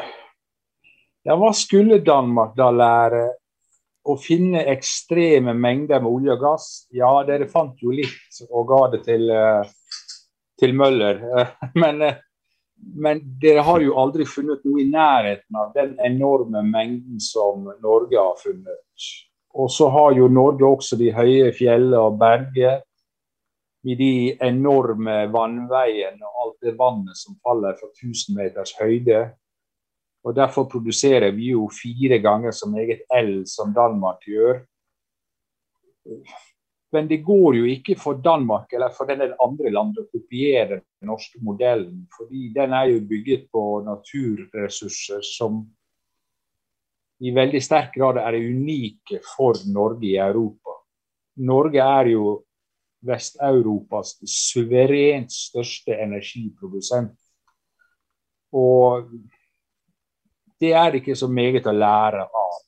ja, hvad skulle Danmark da lære At finde ekstreme mængder med olie og gas? Ja, dere fandt jo lidt og gav det til, øh, til Møller. Men, øh, men, dere har jo aldrig fundet noget i nærheden av den enorme mængden, som Norge har fundet. Og så har jo Norge også de høye fjellene og berger med de enorme vannveiene og alt det vannet som faller fra 1000 meters høyde. Og Derfor produserer vi jo fire ganger så meget el som Danmark gjør. Men det går jo ikke for Danmark eller for den andre landet å kopiere den norske modellen. fordi den er jo bygget på naturressurser som i veldig sterk grad er unike for Norge i Europa. Norge er jo Vest-Europas suverent største energiprodusent. Og det er ikke så meget å lære av.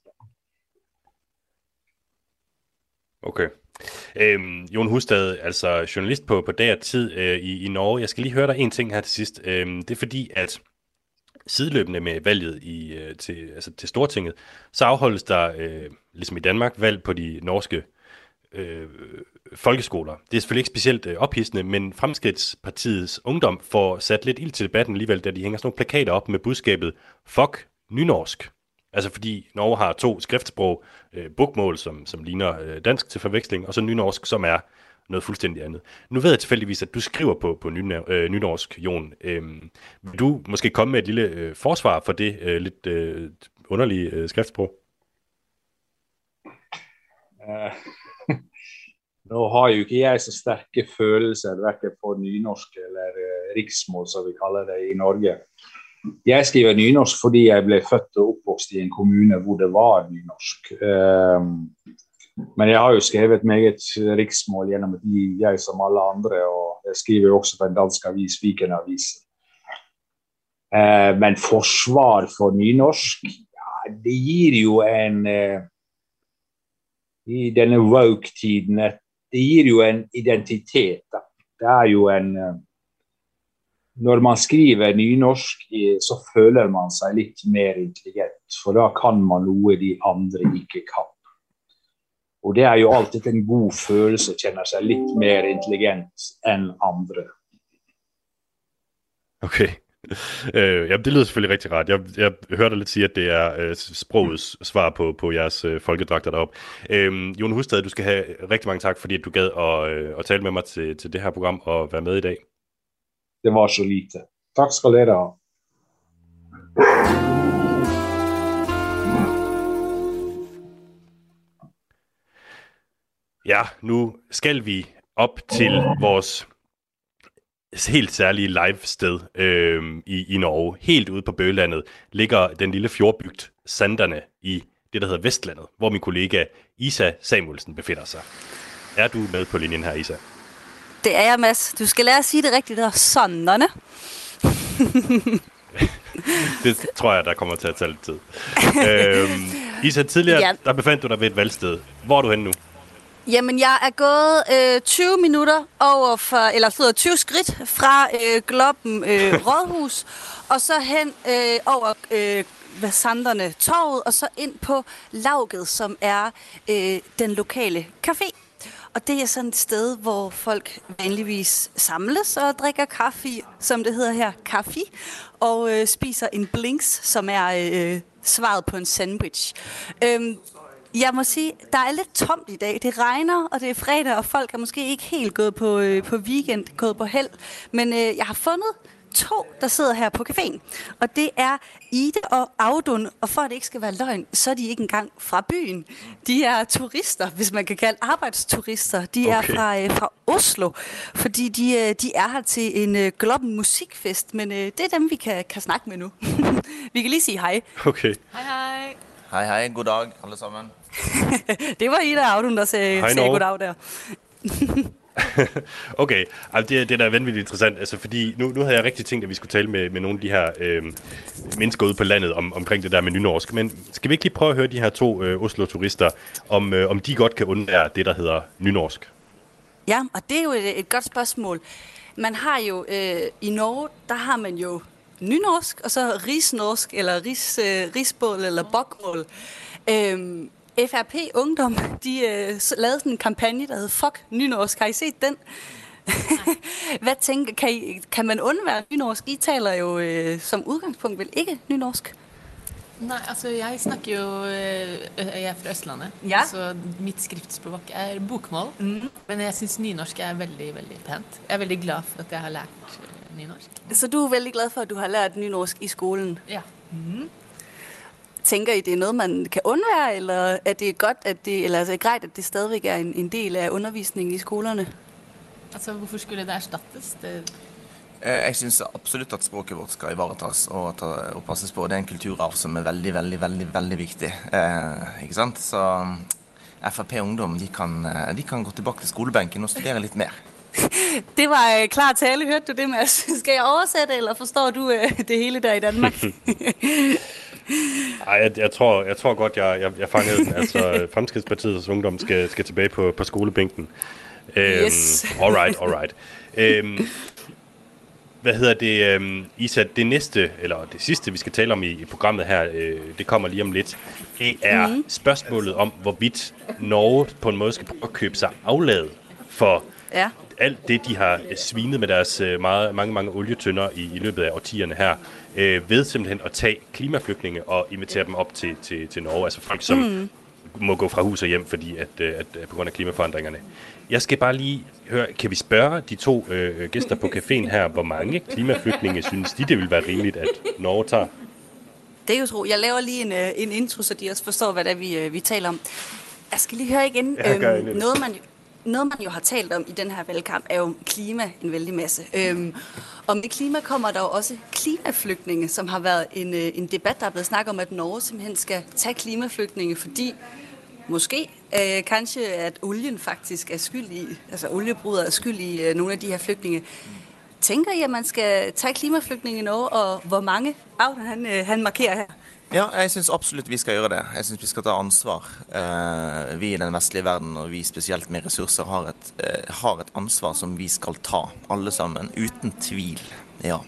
Okay. Øhm, Jon Hustad, altså journalist på, på dag tid øh, i, i Norge. Jeg skal lige høre dig en ting her til sidst. Øhm, det er fordi, at sideløbende med valget i, øh, til, altså til Stortinget, så afholdes der, øh, ligesom i Danmark, valg på de norske øh, folkeskoler. Det er selvfølgelig ikke specielt øh, ophidsende, men Fremskridtspartiets ungdom får sat lidt ild til debatten alligevel, da de hænger sådan nogle plakater op med budskabet Fuck nynorsk. Altså fordi Norge har to skriftsprog, øh, bokmål, som, som ligner øh, dansk til forveksling, og så nynorsk, som er noget fuldstændig andet. Nu ved jeg tilfældigvis, at du skriver på, på ny, øh, nynorsk, Jon. Øhm, vil du måske komme med et lille øh, forsvar for det øh, lidt øh, underlige øh, skriftsprog? Eh, uh, nu har jo ikke jeg så stærke følelser hverken på nynorsk eller uh, riksmål, som vi kalder det i Norge. Jeg skriver nynorsk fordi jeg blev født og oppvokst i en kommune hvor det var nynorsk. Uh, men jeg har jo skrevet meget riksmål gjennom et liv, jeg som alle andre. Og jeg skriver jo også på en dansk avis, Viken Avis. Eh, men forsvar for nynorsk, ja, det gir jo en eh, I denne woke-tiden Det gir jo en identitet. Da. Det er jo en eh, Når man skriver nynorsk, eh, så føler man seg litt mer intelligent. For da kan man noe de andre ikke kan. Og det er jo alltid en god følelse å kjenne seg litt mer intelligent enn andre. Okay. Øh, ja, det lyder selvfølgelig rigtig rart. Jeg, jeg hørte dig lidt sige, at det er øh, sprogets svar på, på jeres øh, folkedragter deroppe. Øh, Jon Hustad, du skal have rigtig mange tak, fordi du gad at, øh, at tale med mig til, til det her program og være med i dag. Det var så lite. Tak skal dere ha. Ja, nu skal vi op til vores helt særlige live-sted øh, i, i Norge. Helt ude på Bølandet ligger den lille fjordbygd Sanderne i det, der hedder Vestlandet, hvor min kollega Isa Samuelsen befinder sig. Er du med på linjen her, Isa? Det er jeg, Mads. Du skal lære at sige det rigtigt, der Sanderne. det tror jeg, der kommer til at tage lidt tid. øhm, Isa, tidligere ja. der befandt du dig ved et valgsted. Hvor er du henne nu? Jamen, jeg er gået øh, 20 minutter over for, eller så 20 skridt fra øh, Gloppen øh, Rådhus, og så hen øh, over øh, Vasanderne Torvet, og så ind på Lauget, som er øh, den lokale café. Og det er sådan et sted, hvor folk vanligvis samles og drikker kaffe, som det hedder her, kaffe, og øh, spiser en blinks, som er øh, svaret på en sandwich. Øhm, jeg må sige, der er lidt tomt i dag. Det regner, og det er fredag, og folk er måske ikke helt gået på, øh, på weekend, gået på held. Men øh, jeg har fundet to, der sidder her på caféen. Og det er Ide og Audun. Og for at det ikke skal være løgn, så er de ikke engang fra byen. De er turister, hvis man kan kalde arbejdsturister. De er fra, øh, fra Oslo, fordi de, øh, de er her til en øh, Globen Musikfest. Men øh, det er dem, vi kan, kan snakke med nu. vi kan lige sige hej. Okay. Hej, hej. Hej, hej. God dag, alle sammen. det var Ida Audun, der sagde, Hej, sagde goddag der. okay, altså det, det er da vanvittigt interessant, altså fordi nu, nu havde jeg rigtig tænkt, at vi skulle tale med, med nogle af de her øh, mennesker ude på landet om, omkring det der med nynorsk, men skal vi ikke lige prøve at høre de her to øh, Oslo-turister, om, øh, om de godt kan undvære det, der hedder nynorsk? Ja, og det er jo et, et godt spørgsmål. Man har jo, øh, i Norge, der har man jo nynorsk, og så rigsnorsk, eller ris, øh, rigsbål, eller bokmål. Øhm, FRP Ungdom, de øh, lavede sådan en kampagne, der hed Fuck Nynorsk. Har I set den? Hvad tænker, kan, I, kan man undvære nynorsk? I taler jo øh, som udgangspunkt vel ikke nynorsk? Nei, altså jeg snakker jo eh, Jeg er fra Østlandet, Ja. så mitt skriftspråk er bokmål. Men jeg syns nynorsk er veldig veldig pent. Jeg er veldig glad for at jeg har lært eh, nynorsk. Så du er vældig glad for, at du har lært nynorsk i skolen? Ja. Tænker I, det er noget, man kan undvære, eller er det godt, at det, eller altså, er det grejt, at det stadigvæk er en, en del af undervisningen i skolerne? Altså, Hvorfor skulle det erstattes? Det, Eh, Jeg syns absolutt at språket vårt skal ivaretas og, ta, og passes på. Det er en kulturarv som er veldig, veldig, veldig, veldig viktig. Eh, ikke sant? Så mm, Frp Ungdom de kan, eh, de kan gå tilbake til skolebenken og studere litt mer. Det var klar tale. Hørte du det, Mads? Skal jeg oversætte, eller forstår du det hele der i Danmark? Ej, jeg, jeg, tror, jeg tror godt, jeg, jeg, jeg fangede den. Altså, Fremskridspartiets ungdom skal, skal tilbage på, på skolebænken. Øhm, Yes. Alright, alright. Øhm, hvad hedder det, øhm, Isa, det næste, eller det sidste, vi skal tale om i, i programmet her, øh, det kommer lige om lidt, det er mm. spørgsmålet om, hvorvidt Norge på en måde skal prøve at købe sig afladet for ja. alt det, de har øh, svinet med deres øh, meget, mange, mange olietønder i, i løbet af årtierne her, øh, ved simpelthen at tage klimaflygtninge og invitere dem op til, til, til Norge. Altså folk, som mm. må gå fra hus og hjem, fordi at, øh, at, at på grund af klimaforandringerne. Jeg skal bare lige høre, kan vi spørge de to øh, gæster på caféen her, hvor mange klimaflygtninge synes de, det vil være rimeligt, at Norge tager? Det er jo tro. Jeg laver lige en, en intro, så de også forstår, hvad det er, vi, vi taler om. Jeg skal lige høre igen. Gør øhm, noget, man, noget, man jo har talt om i den her valgkamp, er jo klima en vældig masse. Øhm, og med klima kommer der jo også klimaflygtninge, som har været en, øh, en debat, der er blevet snakket om, at Norge simpelthen skal tage klimaflygtninge, fordi måske, øh, kanskje, at olien faktisk er skyld i, altså oliebruder er skyld i øh, nogle af de her flygtninge. Tænker I, at man skal tage klimaflygtninge i Norge, og hvor mange? Auden, han, øh, han markerer her. Ja, jeg syns absolutt vi skal gjøre det. Jeg syns vi skal ta ansvar. Eh, vi i den vestlige verden, og vi spesielt med ressurser, har et, eh, har et ansvar som vi skal ta, alle sammen. Uten tvil. Ja.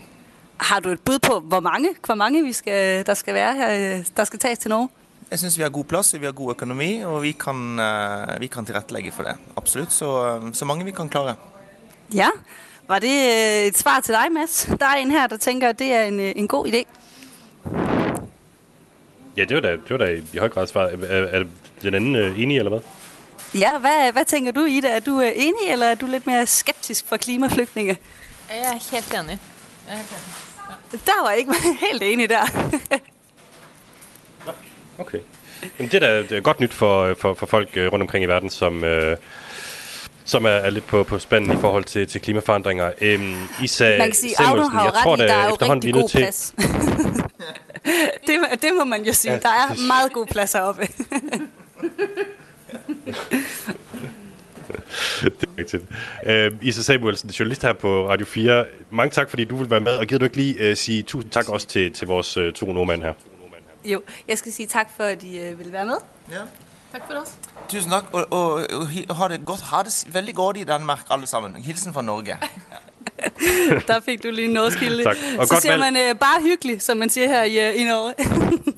Har du et bud på, hvor mange, hvor mange vi skal, der skal være her, øh, der skal tages til Norge? Jeg syns vi har god plass, vi har god økonomi, og vi kan, eh, vi kan tilrettelegge for det. Absolutt. Så, eh, så mange vi kan klare. Ja. Var det øh, et svar til dig, Mads? Der er en her, der tænker, at det er en, øh, en god idé. Ja, det var da, det var da i høj grad svar. Er, er den anden øh, enig, eller hvad? Ja, hvad, hvad tænker du, Ida? Er du øh, enig, eller er du lidt mere skeptisk for klimaflygtninge? Jeg er helt enig. Jeg er helt enig. Der var ikke helt enig der. Okay. Jamen, det er da det er godt nyt for, for, for folk øh, rundt omkring i verden, som, øh, som er, er lidt på, på spanden i forhold til, til klimaforandringer. Øhm, Isa Man kan sige, Auto har jo jeg tror ret i, der er jo rigtig god til... plads. det, må- det må man jo sige. Ja, Der er det- meget god plads heroppe. det er rigtigt. Øh, Isa Samuelsen, journalist her på Radio 4. Mange tak, fordi du vil være med. Og gider du ikke lige øh, sige tusind tak også til, til vores øh, to nordmænd her? jo, jeg skal sige tak for, at I øh, vil være med. Ja. Tak for os. Tusen takk, og, og, og ha det godt. Ha det veldig godt i Danmark, alle sammen. Hilsen fra Norge. Der fik du lige noget skilde. Tak. Og Så godt siger valg. man øh, bare hyggelig, som man siger her i, øh, i Norge.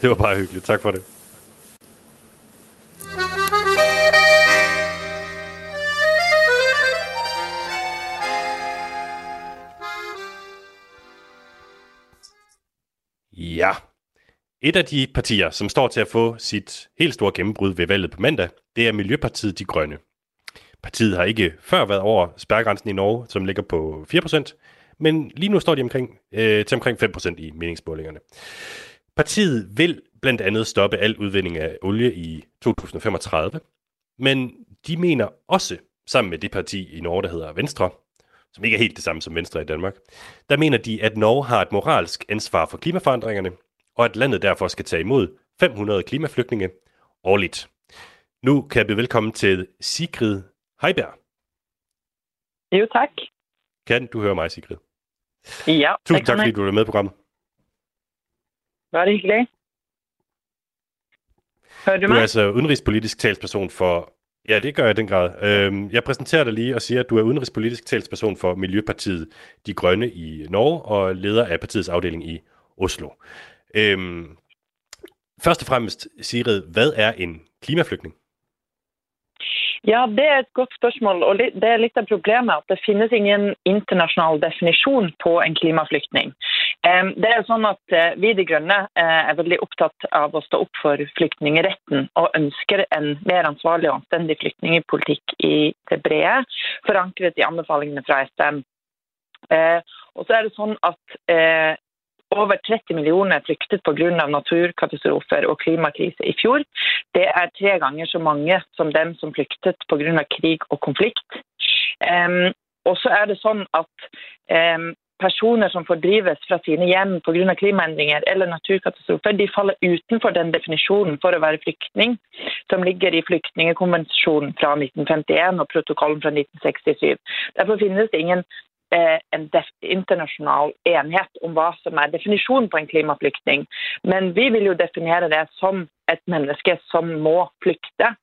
Det var bare hyggeligt. Tak for det. Ja. Et af de partier, som står til at få sit helt store gennembrud ved valget på mandag, det er Miljøpartiet De Grønne. Partiet har ikke før været over spærregrænsen i Norge, som ligger på 4%, men lige nu står de omkring, øh, til omkring 5% i meningsmålingerne. Partiet vil blandt andet stoppe al udvinding af olie i 2035, men de mener også, sammen med det parti i Norge, der hedder Venstre, som ikke er helt det samme som Venstre i Danmark, der mener de, at Norge har et moralsk ansvar for klimaforandringerne, og at landet derfor skal tage imod 500 klimaflygtninge årligt. Nu kan jeg byde velkommen til Sigrid Heiberg. Jo, tak. Kan du høre mig, Sigrid? Ja, Tusind det tak, fordi du er med i programmet. Bare hyggelig. Hører du Du er mig? altså udenrigspolitisk talsperson for... Ja, det gør jeg i den grad. Øhm, jeg præsenterer dig lige og siger, at du er udenrigspolitisk talsperson for Miljøpartiet De Grønne i Norge og leder af partiets afdeling i Oslo. Øhm, først og fremmest, Sigrid, hvad er en klimaflygtning? Ja, det er et godt spørsmål. og Det er litt av problemet at det finnes ingen internasjonal definisjon på en klimaflyktning. Det er sånn at eh, Vi i De Grønne eh, er veldig opptatt av å stå opp for flyktningretten og ønsker en mer ansvarlig og anstendig flyktningpolitikk i det brede, forankret i anbefalingene fra FN. Eh, Og så er det sånn at eh, over 30 millioner flyktet pga. naturkatastrofer og klimakrise i fjor. Det er tre ganger så mange som dem som flyktet pga. krig og konflikt. Um, og så er det sånn at um, personer som fordrives fra sine hjem pga. klimaendringer eller naturkatastrofer, de faller utenfor den definisjonen for å være flyktning som ligger i flyktningekonvensjonen fra 1951 og protokollen fra 1967. Derfor finnes det ingen en def internasjonal enhet om hva som er definisjonen på en klimaflyktning. Men vi vil jo definere det som et menneske som må flykte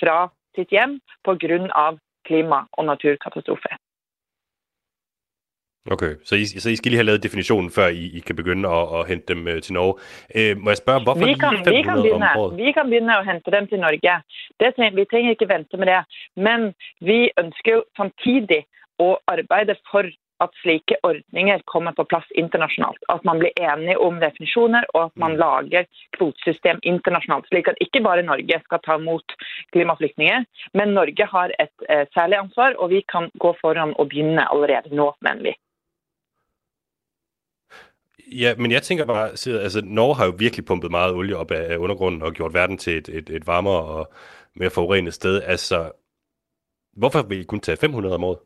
fra sitt hjem pga. klima- og naturkatastrofer. Okay, så I, så I skal lige have lavet definitionen, før I, I kan begynde at, at hente dem øh, til Norge. Øh, må jeg spørge, hvorfor Vi lige kan, 500 vi, kan om begynne, året? vi kan begynne å hente dem til Norge. Det vi trenger ikke vente med det. Men vi ønsker jo samtidig å arbeide for at slike ordninger kommer på plass internasjonalt. At man blir enige om definisjoner, og at man lager kvotesystem internasjonalt. Slik at ikke bare Norge skal ta imot klimaflyktninger, men Norge har et eh, særlig ansvar, og vi kan gå foran og begynne allerede nå, mener vi. Ja, men jeg tænker bare, altså Norge har jo virkelig pumpet meget olie op af undergrunden og gjort verden til et, et, et varmere og mere forurenet sted. Altså, hvorfor vil I kun tage 500 om året?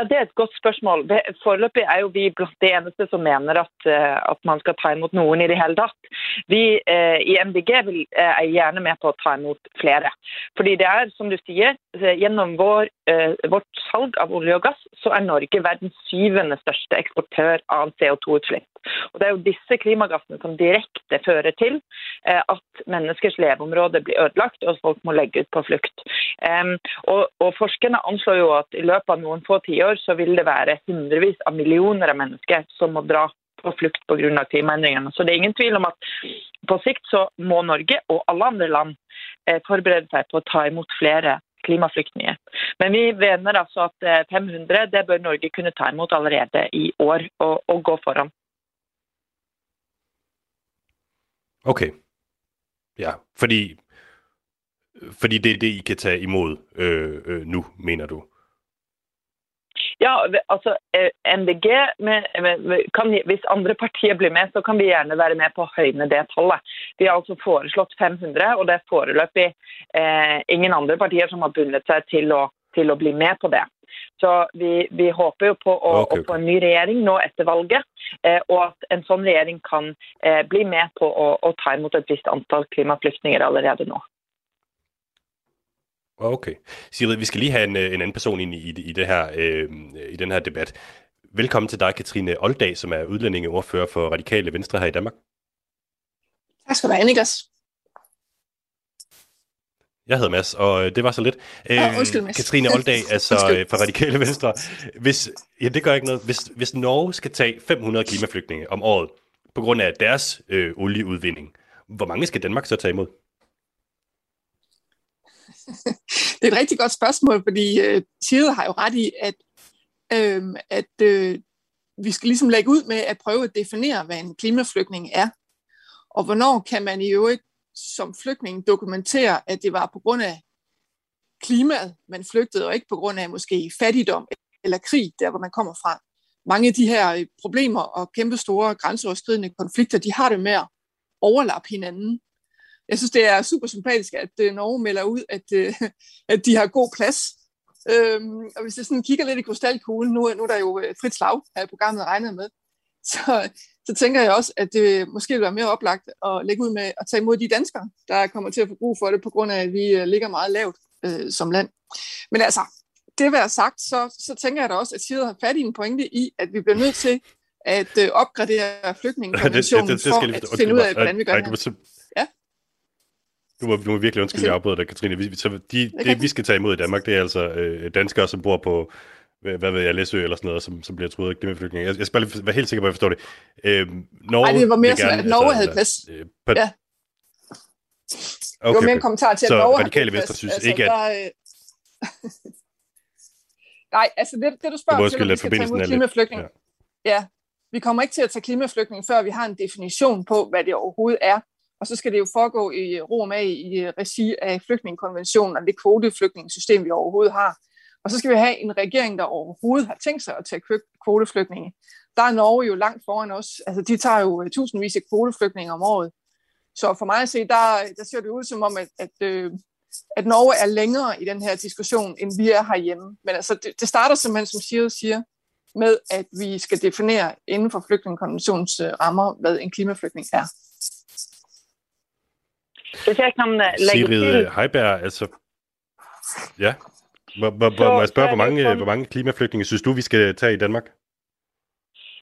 Ja, Det er et godt spørsmål. Foreløpig er jo vi blant de eneste som mener at, eh, at man skal ta imot noen i det hele tatt. Vi eh, i MDG vil, eh, er gjerne med på å ta imot flere. Fordi det er, som du sier, eh, gjennom vår, eh, vårt salg av olje og gass, så er Norge verdens syvende største eksportør av CO2-utslipp. Og Det er jo disse klimagassene som direkte fører til eh, at menneskers leveområde blir ødelagt, og folk må legge ut på flukt. Um, og, og Forskerne anslår jo at i løpet av noen få tiår så vil det være hundrevis av millioner av mennesker som må dra på flukt pga. klimaendringene. Så det er ingen tvil om at på sikt så må Norge og alle andre land eh, forberede seg på å ta imot flere klimaflyktninger. Men vi mener altså at eh, 500 det bør Norge kunne ta imot allerede i år, og, og gå foran. Okay. Ja, fordi, fordi det er det, I kan tage imod øh, øh, nu, mener du? Ja, altså øh, MDG med, med, kan, Hvis andre partier blir med, så kan vi gerne være med på å det tallet. Vi har altså foreslået 500, og det er foreløpig eh, ingen andre partier som har bundet sig til at, til å bli med på det. Så vi, vi håper jo på å, okay, okay. å, få en ny regjering nå etter valget, eh, og at en sånn regjering kan eh, bli med på å, å ta imot et visst antall klimaflyktninger allerede nå. Okay. Sigrid, vi skal lige have en, øh, en anden person ind i, i, i, det her, øh, i den her debat. Velkommen til dig, Katrine Oldag, som er udlændingeordfører for Radikale Venstre her i Danmark. Tak skal du have, Niklas. Jeg hedder Mads, og øh, det var så lidt. Ja, undskyld, Mads. Katrine Oldag, altså undskyld. fra Radikale Venstre. Hvis, ja, det gør ikke noget. Hvis, hvis Norge skal tage 500 klimaflygtninge om året på grund af deres øh, olieudvinding, hvor mange skal Danmark så tage imod? det er et rigtig godt spørgsmål, fordi øh, Tjede har jo ret i, at, øh, at øh, vi skal ligesom lægge ud med at prøve at definere, hvad en klimaflygtning er. Og hvornår kan man i øvrigt som flygtning dokumentere, at det var på grund af klimaet, man flygtede, og ikke på grund af måske fattigdom eller krig, der hvor man kommer fra. Mange af de her øh, problemer og kæmpe store grænseoverskridende konflikter, de har det med at overlappe hinanden jeg synes, det er super sympatisk, at øh, Norge melder ud, at, øh, at de har god plads. Øhm, og hvis jeg sådan kigger lidt i krystalkuglen, nu, nu er der jo frit slag har programmet regnet med, så, så tænker jeg også, at det måske vil være mere oplagt at lægge ud med at tage imod de danskere, der kommer til at få brug for det, på grund af, at vi øh, ligger meget lavt øh, som land. Men altså, det være sagt, så, så tænker jeg da også, at Sigrid har fat i en pointe i, at vi bliver nødt til at øh, opgradere flygtningekonventionen det, det, det, det for at finde ud af, hvordan vi gør det. Du må, du må virkelig undskylde, jeg afbryder dig, Katrine. Vi, så de, det, vi skal tage imod i Danmark, det er altså øh, danskere, som bor på, hvad, ved jeg, Læsø eller sådan noget, som, som bliver troet af klimaflygtninge. Jeg, jeg skal bare være helt sikker på, at jeg forstår det. Øh, Norge Ej, det var mere sådan, at Norge altså, havde plads. Øh, på, ja. Okay, det var mere en kommentar til, at så Norge radikale venstre synes altså, ikke, at... Der, øh... Nej, altså det, det du spørger om, vi skal tage imod klimaflygtninge. Ja. ja, vi kommer ikke til at tage klimaflygtninge, før vi har en definition på, hvad det overhovedet er og så skal det jo foregå i ro med i regi af flygtningekonventionen og det kvoteflygtningssystem, vi overhovedet har. Og så skal vi have en regering, der overhovedet har tænkt sig at tage kvoteflygtninge. Der er Norge jo langt foran os. Altså, de tager jo øh, tusindvis af kvoteflygtninge om året. Så for mig at se, der, der ser det ud som om, at, at, øh, at Norge er længere i den her diskussion, end vi er herhjemme. Men altså, det, det starter simpelthen, som Siri siger, med, at vi skal definere inden for flygtningekonventionens øh, rammer, hvad en klimaflygtning er. Hvis jeg kan uh, lægge Sigrid til... Heiberg, altså... Ja. Må, må, så, må jeg spørge, hvor mange, hvor mange klimaflygtninge synes du, vi skal tage i Danmark?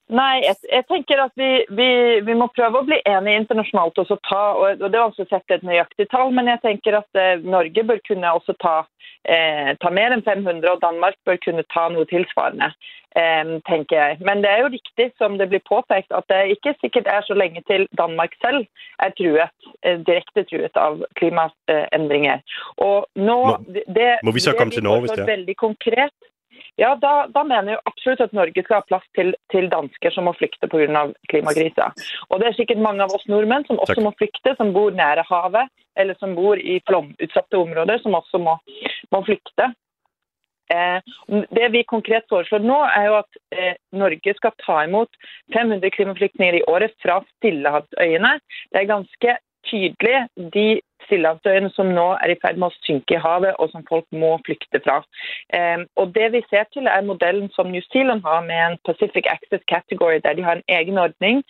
Nei, jeg, jeg tenker at vi, vi, vi, må prøve å bli enige internasjonalt. Og, ta, og Det er vanskelig å sette et nøyaktig tall, men jeg tenker at eh, Norge bør kunne også ta, eh, ta mer enn 500, og Danmark bør kunne ta noe tilsvarende. Eh, tenker jeg. Men det er jo riktig, som det blir påpekt, at det ikke sikkert er så lenge til Danmark selv er truet, eh, direkte truet av klimaendringer. Og nå, må, det, må vi så komme til Norge, hvis det er? Veldig konkret, Ja, da, da, mener jeg absolutt at Norge skal ha plass til, til dansker som må flykte pga. klimakrisa. Og det er sikkert mange av oss nordmenn som også Takk. må flykte, som bor nære havet eller som bor i flomutsatte områder, som også må, må flykte. Eh, det vi konkret foreslår nå, er jo at eh, Norge skal ta imot 500 klimaflyktninger i året fra Stillehavsøyene. Det er ganske tydelig de stillehavsøyene som nå er i ferd med å synke i havet, og som folk må flykte fra. Eh, og Det vi ser til, er modellen som New Zealand har med en Pacific Access Category, der de har en egen ordning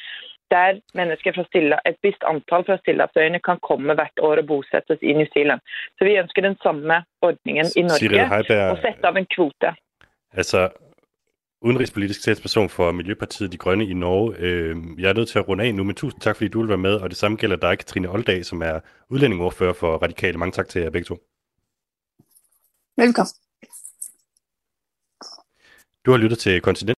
der mennesker fra stille, et visst antall fra Stillehavsøyene kan komme hvert år og bosettes i New Zealand. Så vi ønsker den samme ordningen i Norge, og sette av en kvote. Altså, udenrigspolitisk talsperson for Miljøpartiet De Grønne i Norge. Øh, jeg er nødt til at runde af nu, men tusind tak, fordi du vil være med, og det samme gælder dig, Katrine Oldag, som er udlændingordfører for Radikale. Mange tak til jer begge to. Velkommen. Du har lyttet til Kontinent